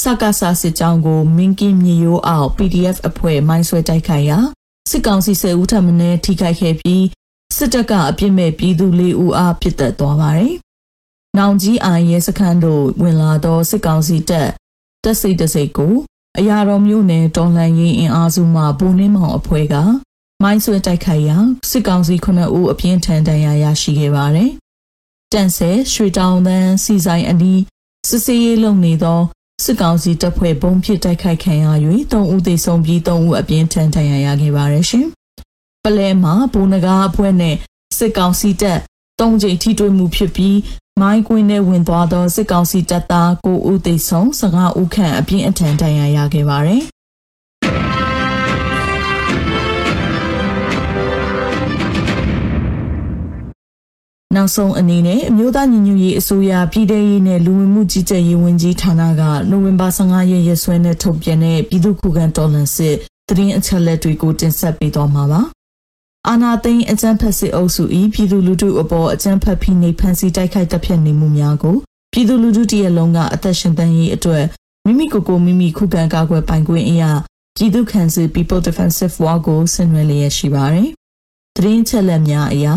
S4: စကားစာစစ်ကြောင်းကိုမင်းကင်းမြေရိုးအောင် PDF အဖွဲ့မိုင်းဆွဲတိုက်ခိုက်ရာ စစ်ကောင်စီဆယ်ဦးထပ်မံထိခိုက်ခဲ့ပြီးစစ်တပ်ကအပြစ်မဲ့ပြည်သူလေးဦးအားပြစ်တက်သွားပါတယ်။နောင်ကြီးအာရဲစခန်းတို့ဝင်လာသောစစ်ကောင်စီတပ်တပ်စိတ်တစိတ်ကိုအရာတော်မျိုးနဲ့တော်လှန်ရေးအင်အားစုမှပူနှင်းမောင်အဖွဲ့ကမိုင်းဆွဲတိုက်ခိုက်ရာစစ်ကောင်စီ9ဦးအပြင်းထန်ဒဏ်ရာရရှိခဲ့ပါတယ်။တန်ဆဲရွှေတောင်တန်းစီဆိုင်အနီးစစ်စေးရေးလုပ်နေသော စစ်ကောင်စီတပ်ဖွဲ့ဘုံဖြစ်တိုက်ခိုက်ခံရ၍၃ဦးသေဆုံးပြီး၃ဦးအပြင်းထန်ဒဏ်ရာရခဲ့ပါတယ်ရှင်။ပလဲမှာဘူနဂါအဖွဲ့နဲ့စစ်ကောင်စီတပ်၃ကြိမ်ထိတွေ့မှုဖြစ်ပြီးမိုင်းကွင်းနဲ့ဝင်သွားသောစစ်ကောင်စီတပ်သား9ဦးသေဆုံး15ဦးခန့်အပြင်းအထန်ဒဏ်ရာရခဲ့ပါတယ်။ နောက်ဆုံးအနေနဲ့အမျိုးသားညီညွတ်ရေးအစိုးရပြည်ထရေးနဲ့လူဝင်မှုကြီးကြပ်ရေးဝန်ကြီးဌာနကနိုဝင်ဘာ15ရက်ရက်စွဲနဲ့ထုတ်ပြန်တဲ့ပြည်သူ့ခုခံတော်လှန်စစ်သတင်းအချက်အလက်တွေကိုတင်ဆက်ပေးသွားမှာပါ။အာနာသိန်းအကြမ်းဖက်စစ်အုပ်စု၏ပြည်သူလူထုအပေါ်အကြမ်းဖက်ဖိနှိပ်ဖန်ဆီးတိုက်ခိုက်တပ်ဖြတ်နေမှုများကိုပြည်သူလူထုတရက်လုံးကအသက်ရှင်သန်ရေးအတွက်မိမိကိုယ်ကိုမိမိခုခံကာကွယ်ပိုင်ခွင့်အရာပြည်သူ့ခံစစ် People Defensive War ကိုဆင်နွှဲလျက်ရှိပါတယ်။သတင်းချက်လက်များအရ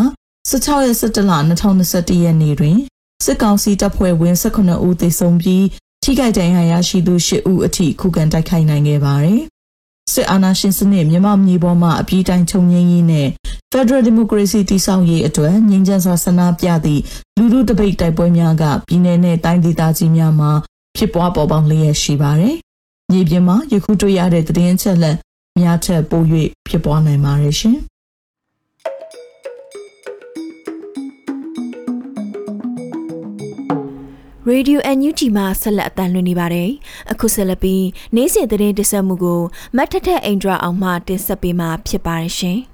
S4: 16ရက်17လ2021ရက်နေ့တွင်စစ်ကောင်စီတပ်ဖွဲ့ဝင်18ဦးသေဆုံးပြီးထိခိုက်ဒဏ်ရာရရှိသူ10ဦးအထိခုခံတိုက်ခိုက်နိုင်ခဲ့ပါတယ်။စစ်အာဏာရှင်စနစ်မြန်မာပြည်ပေါ်မှာအပြည့်တိုင်းချုပ်ငြိမ်းရေးနဲ့ Federal Democracy တည်ဆောက်ရေးအတွက်ငြိမ်းချမ်းစွာဆန္ဒပြသည့်လူထုတပိတ်တိုက်ပွဲများကပြည်내နဲ့တိုင်းဒေသကြီးများမှာဖြစ်ပွားပေါ်ပေါက်လျက်ရှိပါတယ်။မြေပြင်မှာယခုတွေ့ရတဲ့သတင်းအချက်အလက်များထက်ပို၍ဖြစ်ပွားနိုင်ပါတယ်ရှင်။
S1: Radio NUG မှာဆက်လက်အသံလွှင့်နေပါတယ်။အခုဆက်လက်ပြီးနေ့စဉ်သတင်းတင်ဆက်မှုကိုမတ်ထထအိန္ဒြာအောင်မှတင်ဆက်ပေးမှာဖြစ်ပါတယ်ရှင်။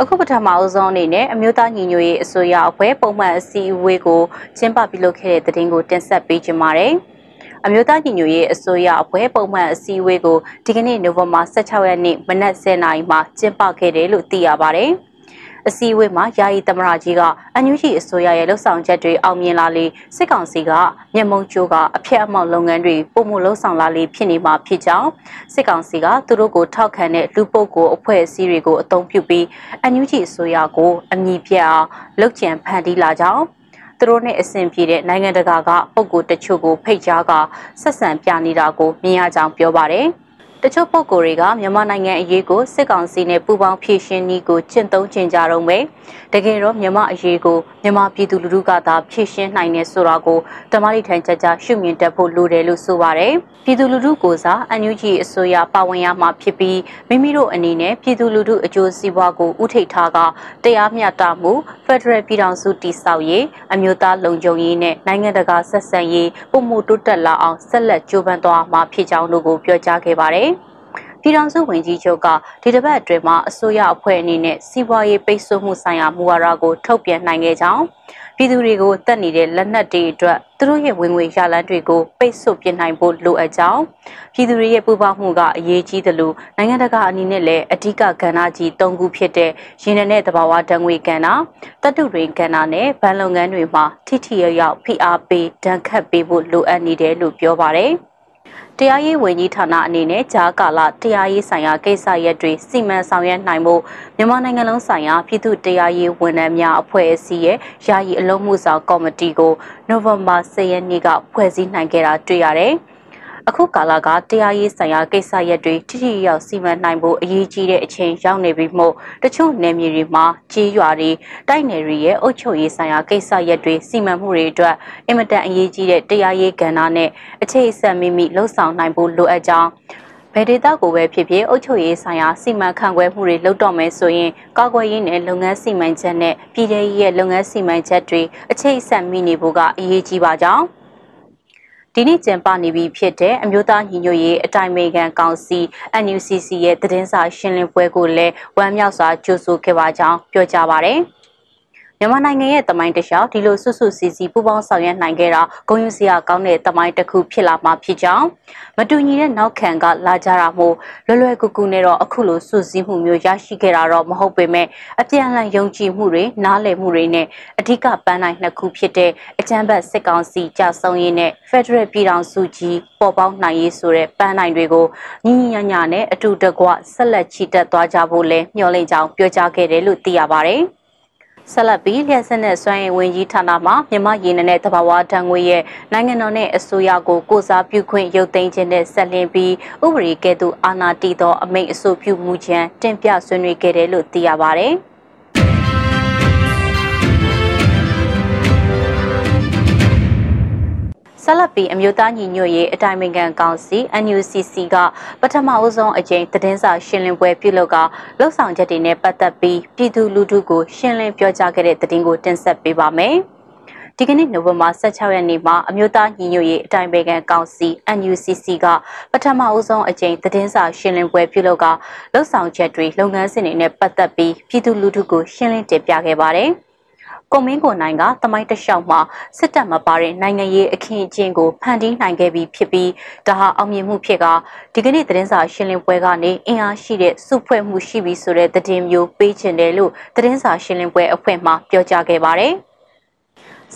S5: အခုပထမအဆုံးအနေနဲ့အမျိုးသားညီညွတ်ရေးအစိုးရအဖွဲ့ပုံမှန်အစည်းအဝေးကိုကျင်းပပြုလုပ်ခဲ့တဲ့တဲ့တင်ကိုတင်ဆက်ပေးကြပါမယ်။ အမျိုးသားညီညွတ်ရေးအစိုးရအဖွဲ့ပုံမှန်အစည်းအဝေးကိုဒီကနေ့နိုဝင်ဘာ16ရက်နေ့မနက်10:00နာရီမှာကျင်းပခဲ့တယ်လို့သိရပါတယ်။အစည်းအဝေးမှာယာယီသမရကြီးကအန်ယူဂျီအစိုးရရဲ့လှုပ်ဆောင်ချက်တွေအောင်မြင်လာလေစစ်ကောင်စီကမျက်မုံကျိုးကအဖျက်အမောက်လုပ်ငန်းတွေပုံမှုလှုပ်ဆောင်လာလေဖြစ်နေမှာဖြစ်ကြောင်းစစ်ကောင်စီကသူတို့ကိုထောက်ခံတဲ့လူပုဂ္ဂိုလ်အဖွဲ့အစည်းတွေကိုအုံပြုပြီးအန်ယူဂျီအစိုးရကိုအမြင့်ပြအောင်လှုပ်ကြံဖန်တီးလာကြောင်း သူတို့နဲ့အဆင်ပြေတဲ့နိုင်ငံတကာကပုံကိုတချို့ကိုဖိတ်ကြားကဆက်ဆံပြနေတာကိုမြင်ရကြောင်းပြောပါတယ်။ တချို့ပုံကိုတွေကမြန်မာနိုင်ငံအရေးကိုစစ်ကောင်စီနဲ့ပူးပေါင်းဖြည့်ရှင်နည်းကိုကျင့်သုံးကျင်ကြတော့မယ်။တကယ်တော့မြန်မာအရေးကိုမြန်မာပြည်သူလူထုကသာဖြည့်ရှင်နိုင်နေဆိုတာကိုတမလိထိုင်ကြကြရှုမြင်တတ်ဖို့လိုတယ်လို့ဆိုပါတယ်။ပြည်သူလူထုကိုစားအန်ယူဂျီအစိုးရပါဝင်ရမှာဖြစ်ပြီးမိမိတို့အနေနဲ့ပြည်သူလူထုအကျိုးစီးပွားကိုဥထိပ်ထားကတရားမျှတမှုဖက်ဒရယ်ပြည်ထောင်စုတည်ဆောက်ရေးအမျိုးသားလုံခြုံရေးနဲ့နိုင်ငံတကာဆက်ဆံရေးပုံမှုတိုးတက်လာအောင်ဆက်လက်ကြိုးပမ်းသွားမှာဖြစ်ကြောင်းတို့ကိုပြောကြားခဲ့ပါတယ်။ ပြည်ထောင်စုဝန်ကြီးချုပ်ကဒီတစ်ပတ်အတွင်းမှာအစိုးရအဖွဲ့အနေနဲ့စီးပွားရေးပိတ်ဆို့မှုဆိုင်ရာမူဝါဒကိုထုတ်ပြန်နိုင်ခဲ့ကြောင်းပြည်သူတွေကိုတက်နေတဲ့လက်နက်တွေအတွက်သူတို့ရဲ့ဝင်ငွေရလန်းတွေကိုပိတ်ဆို့ပြနိုင်ဖို့လိုအပ်ကြောင်းပြည်သူတွေရဲ့ပူးပေါင်းမှုကအရေးကြီးသလိုနိုင်ငံတကာအနေနဲ့လည်းအဓိကကဏ္ဍကြီး၃ခုဖြစ်တဲ့ရင်းနှနဲ့တဘာဝတံငွေကဏ္ဍတတုတွေကဏ္ဍနဲ့ဗန်လုပ်ငန်းတွေမှာထိထိရရောက်ဖိအားပေးဒဏ်ခတ်ပေးဖို့လိုအပ်နေတယ်လို့ပြောပါတယ်။ တတရားရေးဝန်ကြီးဌာနအနေနဲ့ဂျာကာလတရားရေးဆိုင်ရာကိစ္စရပ်တွေစီမံဆောင်ရွက်နိုင်မှုမြန်မာနိုင်ငံလုံးဆိုင်ရာပြည်သူ့တရားရေးဝန်ထမ်းများအဖွဲ့အစည်းရဲ့ယာယီအလုံးမှုဆောင်ကော်မတီကိုနိုဝင်ဘာ10ရက်နေ့ကဖွဲ့စည်းနိုင်ခဲ့တာတွေ့ရတယ်။ အခုကာလကတရားရေးဆိုင်ရာကိစ္စရပ်တွေထိထိရောက်စီမံနိုင်ဖို့အရေးကြီးတဲ့အချိန်ရောက်နေပြီမို့တချို့နယ်မြေတွေမှာကြီးရွာတွေတိုက်နယ်တွေရဲ့အုပ်ချုပ်ရေးဆိုင်ရာကိစ္စရပ်တွေစီမံမှုတွေအတွက်အင်မတန်အရေးကြီးတဲ့တရားရေးကဏ္ဍနဲ့အခြေအဆက်မိမိလှုပ်ဆောင်နိုင်ဖို့လိုအပ်ကြောင်းဘယ်ဒေသကိုပဲဖြစ်ဖြစ်အုပ်ချုပ်ရေးဆိုင်ရာစီမံခန့်ခွဲမှုတွေလုပ်တော့မယ်ဆိုရင်ကာကွယ်ရေးနဲ့လုပ်ငန်းစီမံချက်နဲ့ပြည်ထရေးရဲ့လုပ်ငန်းစီမံချက်တွေအခြေအဆက်မိနေဖို့ကအရေးကြီးပါကြောင်း ဒီနေ့ကျင်းပနေပြီဖြစ်တဲ့အမျိုးသားညီညွတ်ရေးအတိုင်းအမြံကောင်စီ NUCC ရဲ့သတင်းစာရှင်းလင်းပွဲကိုလည်းဝမ်းမြောက်စွာကြိုဆိုခဲ့ပါကြောင်းပြောကြားပါရယ်။ မြန်မာနိုင်ငံရဲ့တမိုင်းတခြားဒီလိုဆွဆွစီစီပူပေါင်းဆောင်ရွက်နိုင်ခဲ့တာဂုဏ်ယူစရာကောင်းတဲ့တမိုင်းတစ်ခုဖြစ်လာမှာဖြစ်ကြောင်းမတူညီတဲ့နောက်ခံကလာကြတာမို့လွယ်လွယ်ကူကူနဲ့တော့အခုလိုဆွစည်းမှုမျိုးရရှိခဲ့တာတော့မဟုတ်ပေမဲ့အပြန်အလှန်ယုံကြည်မှုတွေနားလည်မှုတွေနဲ့အဓိကပန်းနိုင်နှစ်ခုဖြစ်တဲ့အကြမ်းဖက်စစ်ကောင်စီကြဆုံရေးနဲ့ Federal ပြည်ထောင်စုကြီးပေါ်ပေါက်နိုင်ရေးဆိုတဲ့ပန်းနိုင်တွေကိုညီညီညာညာနဲ့အတူတကွဆက်လက်ချီတက်သွားကြဖို့လဲမျှော်လင့်ကြောင်းပြောကြားခဲ့တယ်လို့သိရပါတယ်။ ဆက်လက်ပြီးလျှက်စစ်နဲ့စွမ်းရည်ဝန်ကြီးဌာနမှမြမရေနနဲ့တဘာဝတန်ငွေရဲ့နိုင်ငံတော်နဲ့အစိုးရကိုကိုစားပြုခွင့်ရုပ်သိမ်းခြင်းနဲ့ဆက်လင်းပြီးဥပဒေကဲ့သို့အာဏာတည်သောအမိန့်အဆိုပြုမှုချမ်းတင်ပြဆွေးနွေးခဲ့တယ်လို့သိရပါဗျ။ ဆက်လက်ပြီးအမျိုးသားညီညွတ်ရေးအတိုင်းအမြံကောင်စီ NUCC ကပထမအဦးဆုံးအကြိမ်သတင်းစာရှင်းလင်းပွဲပြုလုပ်ကလှုပ်ဆောင်ချက်တွေနဲ့ပတ်သက်ပြီးပြည်သူလူထုကိုရှင်းလင်းပြောကြားခဲ့တဲ့သတင်းကိုတင်ဆက်ပေးပါမယ်။ဒီကနေ့နိုဝင်ဘာ16ရက်နေ့မှာအမျိုးသားညီညွတ်ရေးအတိုင်းအမြံကောင်စီ NUCC ကပထမအဦးဆုံးအကြိမ်သတင်းစာရှင်းလင်းပွဲပြုလုပ်ကလှုပ်ဆောင်ချက်တွေလုပ်ငန်းစဉ်တွေနဲ့ပတ်သက်ပြီးပြည်သူလူထုကိုရှင်းလင်းတင်ပြခဲ့ပါတယ်။ ကိုမင်းကိုနိုင်ကတမိုင်းတလျှောက်မှာစစ်တပ်မပါတဲ့နိုင်ငံရေးအခင်းအကျင်းကိုဖန်တီးနိုင်ခဲ့ပြီးဖြစ်ပြီးဒါဟာအောင်မြင်မှုဖြစ်ကဒီကနေ့သတင်းစာရှင်းလင်းပွဲကနေအင်အားရှိတဲ့စုဖွဲ့မှုရှိပြီဆိုတဲ့သတင်းမျိုးပေးချင်တယ်လို့သတင်းစာရှင်းလင်းပွဲအဖွဲ့မှပြောကြားခဲ့ပါတယ်။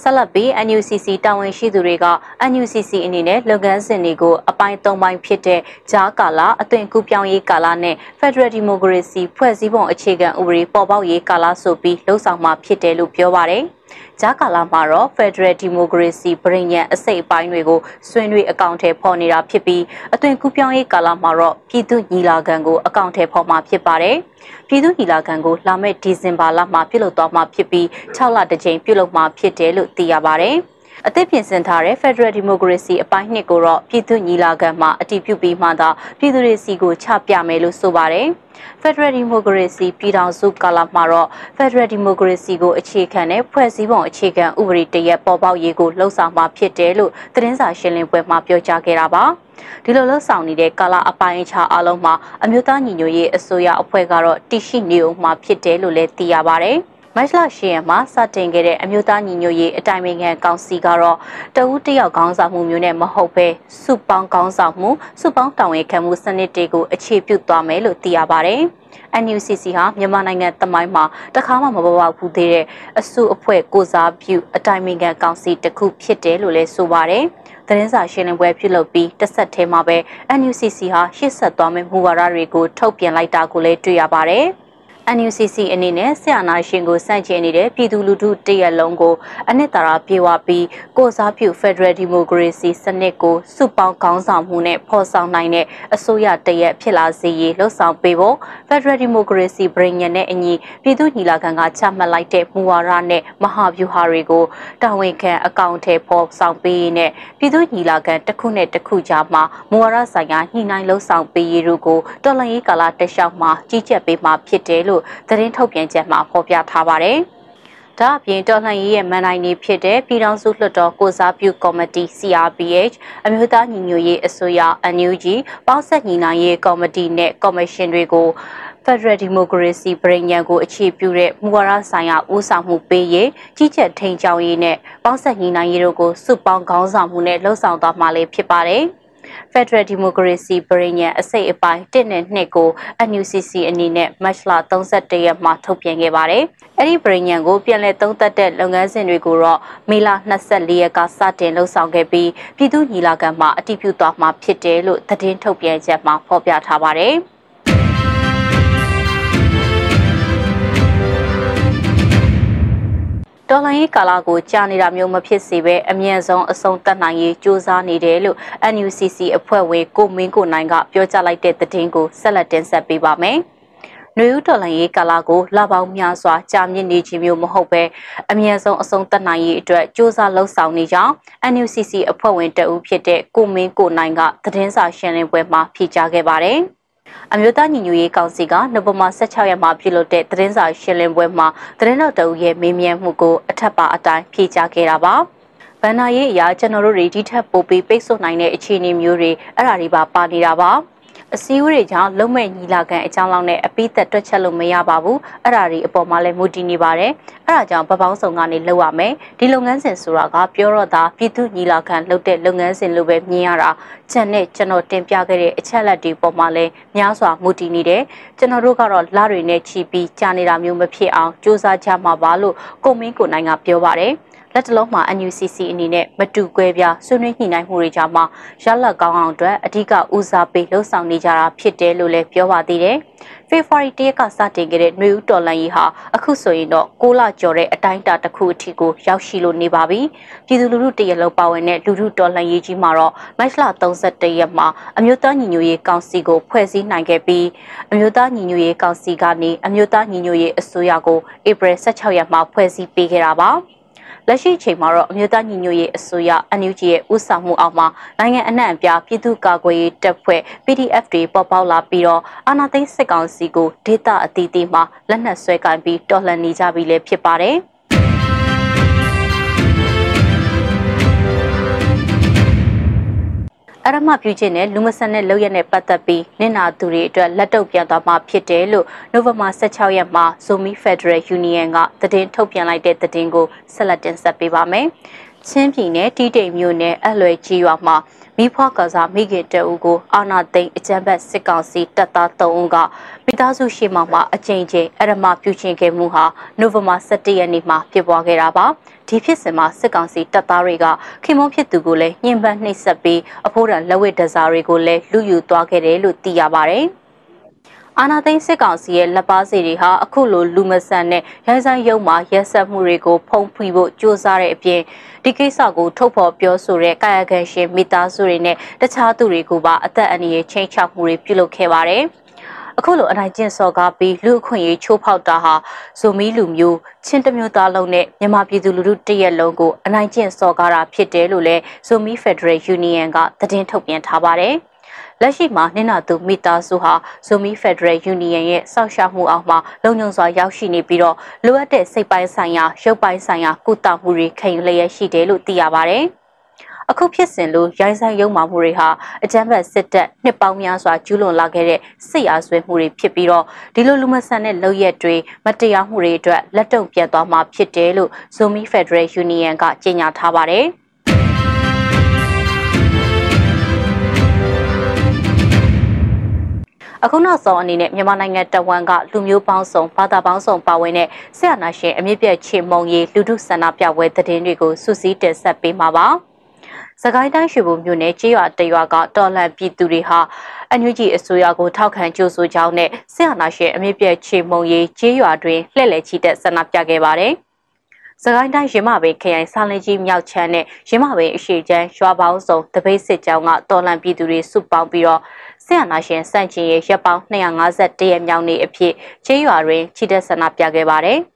S5: ဆက်လက်ပြီး NUCC တာဝန်ရှိသူတွေက NUCC အနေနဲ့လုပ်ငန်းစဉ်တွေကိုအပိုင်း၃ပိုင်းဖြစ်တဲ့ဂျားကာလာအသွင်ကူးပြောင်းရေးကာလာနဲ့ Federal Democracy ဖွဲ့စည်းပုံအခြေခံဥပဒေပေါ်ပေါက်ရေးကာလာဆိုပြီးလှုပ်ဆောင်မှာဖြစ်တယ်လို့ပြောပါတယ်။ ဂျာကာလာမှာတော့ Federal Democracy ပြည်ညံအစိတ်အပိုင်းတွေကိုဆွေးနွေးအကောင့်ထဲပေါ်နေတာဖြစ်ပြီးအသွင်ကူးပြောင်းရေးကာလာမှာတော့ပြည်သူညီလာခံကိုအကောင့်ထဲပေါ်မှာဖြစ်ပါတယ်။ပြည်သူညီလာခံကိုလာမယ့်ဒီဇင်ဘာလမှာပြုလုပ်သွားမှာဖြစ်ပြီး6လတစ်ကြိမ်ပြုလုပ်မှာဖြစ်တယ်လို့သိရပါတယ်။ အသစ်ပြင်ဆင်ထားတဲ့ Federal Democracy အပိုင်းနှစ်ကိုတော့ပြည်သူညီလာခံမှာအတည်ပြုပြီးမှသာပြည်သူတွေစီကိုချပြမယ်လို့ဆိုပါတယ်။ Federal Democracy ပြည်ထောင်စုကာလမှာတော့ Federal Democracy ကိုအခြေခံတဲ့ဖွဲ့စည်းပုံအခြေခံဥပဒေတရက်ပေါ်ပေါက်ရေးကိုလှုံ့ဆော်မှာဖြစ်တယ်လို့သတင်းစာရှင်းလင်းပွဲမှာပြောကြားခဲ့တာပါ။ဒီလိုလှုပ်ဆောင်နေတဲ့ကာလအပိုင်းအခြားအလုံးမှာအမျိုးသားညီညွတ်ရေးအစိုးရအဖွဲ့ကတော့တရှိနေအောင်မှာဖြစ်တယ်လို့လည်းသိရပါဗျ။ မတ်လ10ရက်မှာစတင်ခဲ့တဲ့အမျိုးသားညီညွတ်ရေးအတိုင်ပင်ခံကောင်စီကတော့တဦးတယောက်ခေါင်းဆောင်မှုမျိုးနဲ့မဟုတ်ဘဲစုပေါင်းခေါင်းဆောင်မှုစုပေါင်းတောင်းရခံမှုစနစ်တွေကိုအခြေပြုသွားမယ်လို့သိရပါတယ်။ NUCC ဟာမြန်မာနိုင်ငံတမိုင်းမှာတခါမှမပေါ်ပေါက်ဘူးသေးတဲ့အစုအဖွဲ့ကိုစားပြုအတိုင်ပင်ခံကောင်စီတစ်ခုဖြစ်တယ်လို့လည်းဆိုပါတယ်။သတင်းစာရှင်းလင်းပွဲပြုလုပ်ပြီးတစ်ဆက်တည်းမှာပဲ NUCC ဟာရှေ့ဆက်သွားမယ့်မူဝါဒတွေကိုထုတ်ပြန်လိုက်တာကိုလည်းတွေ့ရပါတယ်။ NUCC အနေနဲ့ဆရာနာရှင်ကိုစန့်ကျင်နေတဲ့ပြည်သူလူထုတရက်လုံးကိုအနှစ်သာရပြေဝပြီးကိုစားပြု Federal Democracy စနစ်ကိုစုပေါင်းခေါင်းဆောင်မှုနဲ့ဖော်ဆောင်နိုင်တဲ့အစိုးရတရက်ဖြစ်လာစေရေးလှုံ့ဆော်ပေးဖို့ Federal Democracy ပြည်ညံနဲ့အညီပြည်သူညီလာခံကချမှတ်လိုက်တဲ့မူဝါဒနဲ့မဟာဗျူဟာတွေကိုတာဝန်ခံအကောင့်ထဲပေါ်ဆောင်ပေးရေးနဲ့ပြည်သူညီလာခံတစ်ခုနဲ့တစ်ခုကြားမှာမူဝါဒဆိုင်ရာညှိနှိုင်းလှုံ့ဆော်ပေးရေးတို့ကိုတော်လှန်ရေးကာလတလျှောက်မှာကြီးကြပ်ပေးမှာဖြစ်တယ်လို့လို့သတင်းထုတ်ပြန်ချက်မှာဖော်ပြထားပါတယ်။ဒါအပြင်တော်လှန်ရေးရဲ့မန်နိုင်နေဖြစ်တဲ့ပြည်ထောင်စုလွှတ်တော်ကိုစားပြုကော်မတီ CRPH အမျိုးသားညီညွတ်ရေးအစိုးရ NUG ပေါင်းဆက်ညီနိုင်ရေးကော်မတီနဲ့ကော်မရှင်တွေကို Federal Democracy ပြည်ညံကိုအခြေပြုတဲ့မူဝါဒဆိုင်ရာဦးဆောင်မှုပေးရေးကြီးကြပ်ထိန်ချောင်းရေးနဲ့ပေါင်းဆက်ညီနိုင်ရေးတို့ကိုစုပေါင်းခေါင်းဆောင်မှုနဲ့လှုပ်ဆောင်သွားမှာလည်းဖြစ်ပါတယ်။ Federal Democracy ပြည်ညံအစိတ်အပိုင်း1နဲ့2ကို NUCC အနေနဲ့မတ်လ31ရက်မှာထုတ်ပြန်ခဲ့ပါတယ်။အဲ့ဒီပြည်ညံကိုပြန်လည်သုံးသပ်တဲ့လုပ်ငန်းစဉ်တွေကိုတော့မေလ24ရက်ကစတင်လှုပ်ဆောင်ခဲ့ပြီးပြည်သူ့ညီလာခံမှာအတည်ပြုသွားမှာဖြစ်တယ်လို့သတင်းထုတ်ပြန်ချက်မှာဖော်ပြထားပါတယ်။ တော်လှန်ရေးကာလကိုကြာနေတာမျိုးမဖြစ်စေဘဲအမြန်ဆုံးအဆုံးသတ်နိုင်ရေးကြိုးစားနေတယ်လို့ NUCC အဖွဲ့ဝင်ကိုမင်းကိုနိုင်ကပြောကြားလိုက်တဲ့သတင်းကိုဆက်လက်တင်ဆက်ပေးပါမယ်။နွေဦးတော်လှန်ရေးကာလကိုလပေါင်းများစွာကြာမြင့်နေခြင်းမျိုးမဟုတ်ပဲအမြဲဆုံးအဆုံးသတ်နိုင်ရေးအတွက်စ조사လှုပ်ဆောင်နေကြောင်း NUCC အဖွဲ့ဝင်တအူးဖြစ်တဲ့ကိုမင်းကိုနိုင်ကသတင်းစာရှင်းလင်းပွဲမှာဖြေကြားခဲ့ပါတယ်။ အမျိုးသားညီညွတ်ရေးကောင်စီကနိုဝင်ဘာ16ရက်မှာပြုလုပ်တဲ့သတင်းစာရှင်းလင်းပွဲမှာသတင်းတော်တအုပ်ရဲ့မေးမြန်းမှုကိုအထက်ပါအတိုင်းဖြေကြားခဲ့တာပါ။ဗန္နာရေးအရာကျွန်တော်တို့တွေဒီထက်ပိုပြီးပိတ်ဆို့နိုင်တဲ့အခြေအနေမျိုးတွေအဲ့ဒါတွေပါပါနေတာပါ။ အစည်းအဝေးတွေကြောင့်လုံမဲ့ညီလာခံအကြောင်းလောက်နဲ့အပိသက်တွက်ချက်လို့မရပါဘူးအဲ့ဒါတွေအပေါ်မှာလည်းမူတည်နေပါတယ်အဲ့ဒါကြောင့်ပပောင်းဆောင်ကနေလှုပ်ရမယ်ဒီလုပ်ငန်းစဉ်ဆိုတာကပြောတော့တာပြည်သူညီလာခံလှုပ်တဲ့လုပ်ငန်းစဉ်လိုပဲမြင်ရတာချက်နဲ့ကျွန်တော်တင်ပြခဲ့တဲ့အချက်လက်တွေပေါ်မှာလည်းများစွာမူတည်နေတယ်ကျွန်တော်တို့ကတော့လတွေနဲ့ချီပြီးကြာနေတာမျိုးမဖြစ်အောင်စူးစမ်းကြမှာပါလို့ကိုမင်းကိုနိုင်ကပြောပါတယ် လက်တလုံးမှာ NUCC အနေနဲ့မတူကွဲပြားဆွေးနွေးညှိနှိုင်းမှုတွေကြားမှာရလဒ်ကောင်းအောင်အတွက်အဓိကဦးစားပေးလှုံ့ဆော်နေကြတာဖြစ်တယ်လို့လည်းပြောပါသေးတယ်။ဖေဖော်ဝါရီတရက်ကစတင်ခဲ့တဲ့ຫນွေဦးတော်လန်ကြီးဟာအခုဆိုရင်တော့6လကျော်တဲ့အတိုင်းအတာတစ်ခုအထိကိုရောက်ရှိလို့နေပါပြီ။ပြည်သူလူထုတရက်လုံးပါဝင်တဲ့လူထုတော်လန်ရေးကြီးမှာတော့မတ်လ31ရက်မှာအမျိုးသားညီညွတ်ရေးကောင်စီကိုဖွဲ့စည်းနိုင်ခဲ့ပြီးအမျိုးသားညီညွတ်ရေးကောင်စီကနေအမျိုးသားညီညွတ်ရေးအစိုးရကိုဧပြီ16ရက်မှာဖွဲ့စည်းပေးခဲ့တာပါ။ လက်ရှိချိန်မှာတော့အမျိုးသားညီညွတ်ရေးအစိုးရ NUG ရဲ့ဥဆောင်မှုအောက်မှာနိုင်ငံအနှံ့အပြားပြည်သူ့ကာကွယ်ရေးတပ်ဖွဲ့ PDF တွေပေါ်ပေါက်လာပြီးတော့အာဏာသိမ်းစစ်ကောင်စီကိုဒေသအသီးသီးမှာလက်နက်ဆွဲကင်ပြီးတော်လှန်နေကြပြီလည်းဖြစ်ပါတယ်။ အရမပြုခြင်းနဲ့လူမဆန်တဲ့လုပ်ရက်နဲ့ပတ်သက်ပြီးနင်နာသူတွေအတွက်လက်တုပ်ပြန်သွားမှာဖြစ်တယ်လို့နိုဝင်ဘာ16ရက်မှာ Zomi Federal Union ကသတင်းထုတ်ပြန်လိုက်တဲ့သတင်းကိုဆက်လက်တင်ဆက်ပေးပါမယ်။ချင်းပြည်နယ်တီးတိမ်မြို့နယ်အလွယ်ကြီးရွာမှာ မိဖွားကစားမိခင်တအူကိုအာနာသိန်းအကြမ်းဖက်စစ်ကောင်စီတပ်သား3ဦးကမိသားစုရှိမှမှာအကြိမ်ကြိမ်အရမပြုချင်ခဲ့မှုဟာနိုဝင်ဘာ17ရက်နေ့မှာဖြစ်ပွားခဲ့တာပါဒီဖြစ်စဉ်မှာစစ်ကောင်စီတပ်သားတွေကခင်မုန်းဖြစ်သူကိုလည်းညှဉ်းပန်းနှိပ်စက်ပြီးအဖိုးတန်လက်ဝဲဒဇာတွေကိုလည်းလူယူသွားခဲ့တယ်လို့သိရပါတယ် အာနာသိန်းစစ်ကောင်စီရဲ့လက်ပါစီတွေဟာအခုလိုလူမဆန်တဲ့ရိုင်းဆိုင်ရုံမှာရက်ဆက်မှုတွေကိုဖုံးဖိဖို့ကြိုးစားတဲ့အပြင်ဒီကိစ္စကိုထုတ်ဖော်ပြောဆိုတဲ့ကာယကံရှင်မိသားစုတွေနဲ့တခြားသူတွေကိုပါအသက်အန္တရာယ်ချိန်ချောက်မှုတွေပြုလုပ်ခဲ့ပါတယ်။အခုလိုအနိုင်ကျင့်စော်ကားပြီးလူအခွင့်အရေးချိုးဖောက်တာဟာဇိုမီလူမျိုးချင်းတမျိုးသားလုံးနဲ့မြန်မာပြည်သူလူထုတရက်လုံးကိုအနိုင်ကျင့်စော်ကားတာဖြစ်တယ်လို့လည်းဇိုမီဖက်ဒရယ်ယူနီယံကသတင်းထုတ်ပြန်ထားပါတယ်။ လက်ရှိမှာနင်နာသူမိသားစုဟာဇိုမီဖက်ဒရယ်ယူနီယံရဲ့စောင့်ရှောက်မှုအောက်မှာလုံခြုံစွာရောက်ရှိနေပြီးတော့လိုအပ်တဲ့စိတ်ပိုင်းဆိုင်ရာရုပ်ပိုင်းဆိုင်ရာကုသမှုတွေခံယူလျက်ရှိတယ်လို့သိရပါတယ်။အခုဖြစ်စဉ်လိုရိုင်းဆိုင်ရုံမာမှုတွေဟာအကြမ်းဖက်စစ်တပ်နှစ်ပေါင်းများစွာကျူးလွန်လာခဲ့တဲ့စစ်အားဆွဲမှုတွေဖြစ်ပြီးတော့ဒီလိုလူမဆန်တဲ့လုပ်ရက်တွေမတရားမှုတွေအတွက်လက်တုံ့ပြန်သွားမှာဖြစ်တယ်လို့ Zomi Federal Union ကကြေညာထားပါတယ်။ အခုနောက်ဆုံးအနေနဲ့မြန်မာနိုင်ငံတဝန်ကလူမျိုးပေါင်းစုံဘာသာပေါင်းစုံပါဝင်တဲ့ဆရာနာရှင်အမြင့်ပြည့်ချေမုံရီလူထုဆန္ဒပြပွဲသတင်းတွေကိုစုစည်းတင်ဆက်ပေးမှာပါ။စကိုင်းတိုင်းရွှေဘုံမြို့နယ်ကြေးရွာတရွာကတော်လှန်ပြည်သူတွေဟာအန်ယူဂျီအစိုးရကိုထောက်ခံကြိုးဆိုကြောင်းနဲ့ဆရာနာရှင်အမြင့်ပြည့်ချေမုံရေးကြေးရွာတွင်လှည့်လည်ချီတက်ဆန္ဒပြခဲ့ပါတယ်။စကိုင်းတိုင်းရမပင်ခရိုင်ဆာလင်ကြီးမြောက်ချမ်းနဲ့ရမပင်အရှိချမ်းရွာပေါင်းစုံတပိတ်စစ်ကြောင်းကတော်လန်ပြည်သူတွေစုပေါင်းပြီးတော့ ဆရာနာရှင်စန့်ကျင်ရဲ့ရပ်ပေါင်း251ရက်မြောက်နေ့အဖြစ်ချေးရွာတွင်ချီတက်ဆန္ဒပြခဲ့ပါတယ်။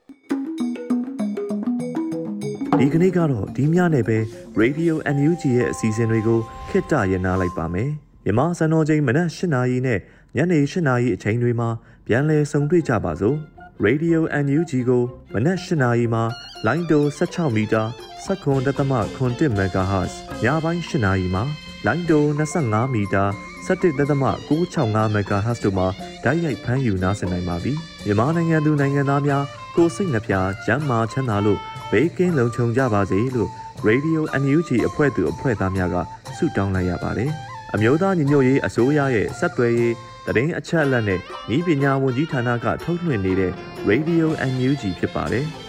S3: ဒီကနေ့ကတော့ဒီညနဲ့ပဲ Radio NUG ရဲ့အစီအစဉ်တွေကိုခਿੱတရနာလိုက်ပါမယ်မြမစံတော်ချိန်မနက်၈နာရီနဲ့ညနေ၈နာရီအချိန်တွေမှာပြန်လည်ဆုံတွေ့ကြပါစို့ Radio NUG ကိုမနက်၈နာရီမှာလိုင်းတို16မီတာ7.3 MHz ညပိုင်း၈နာရီမှာလိုင်းတို25မီတာ 17.665 MHz တို့မှာဓာတ်ရိုက်ဖမ်းယူနားဆင်နိုင်ပါပြီမြန်မာနိုင်ငံသူနိုင်ငံသားများကိုစိတ်နှပြကျန်းမာချမ်းသာလို့ဘေးကင်းလုံခြုံကြပါစေလို့ Radio NUG အဖွဲ့သူအဖွဲ့သားများကဆုတောင်းလိုက်ရပါတယ်။အမျိုးသားညီညွတ်ရေးအစိုးရရဲ့စက်သွယ်ရေးသတင်းအချက်အလက်နဲ့ဤပညာဝန်ကြီးဌာနကထုတ်လွှင့်နေတဲ့ Radio NUG ဖြစ်ပါတယ်။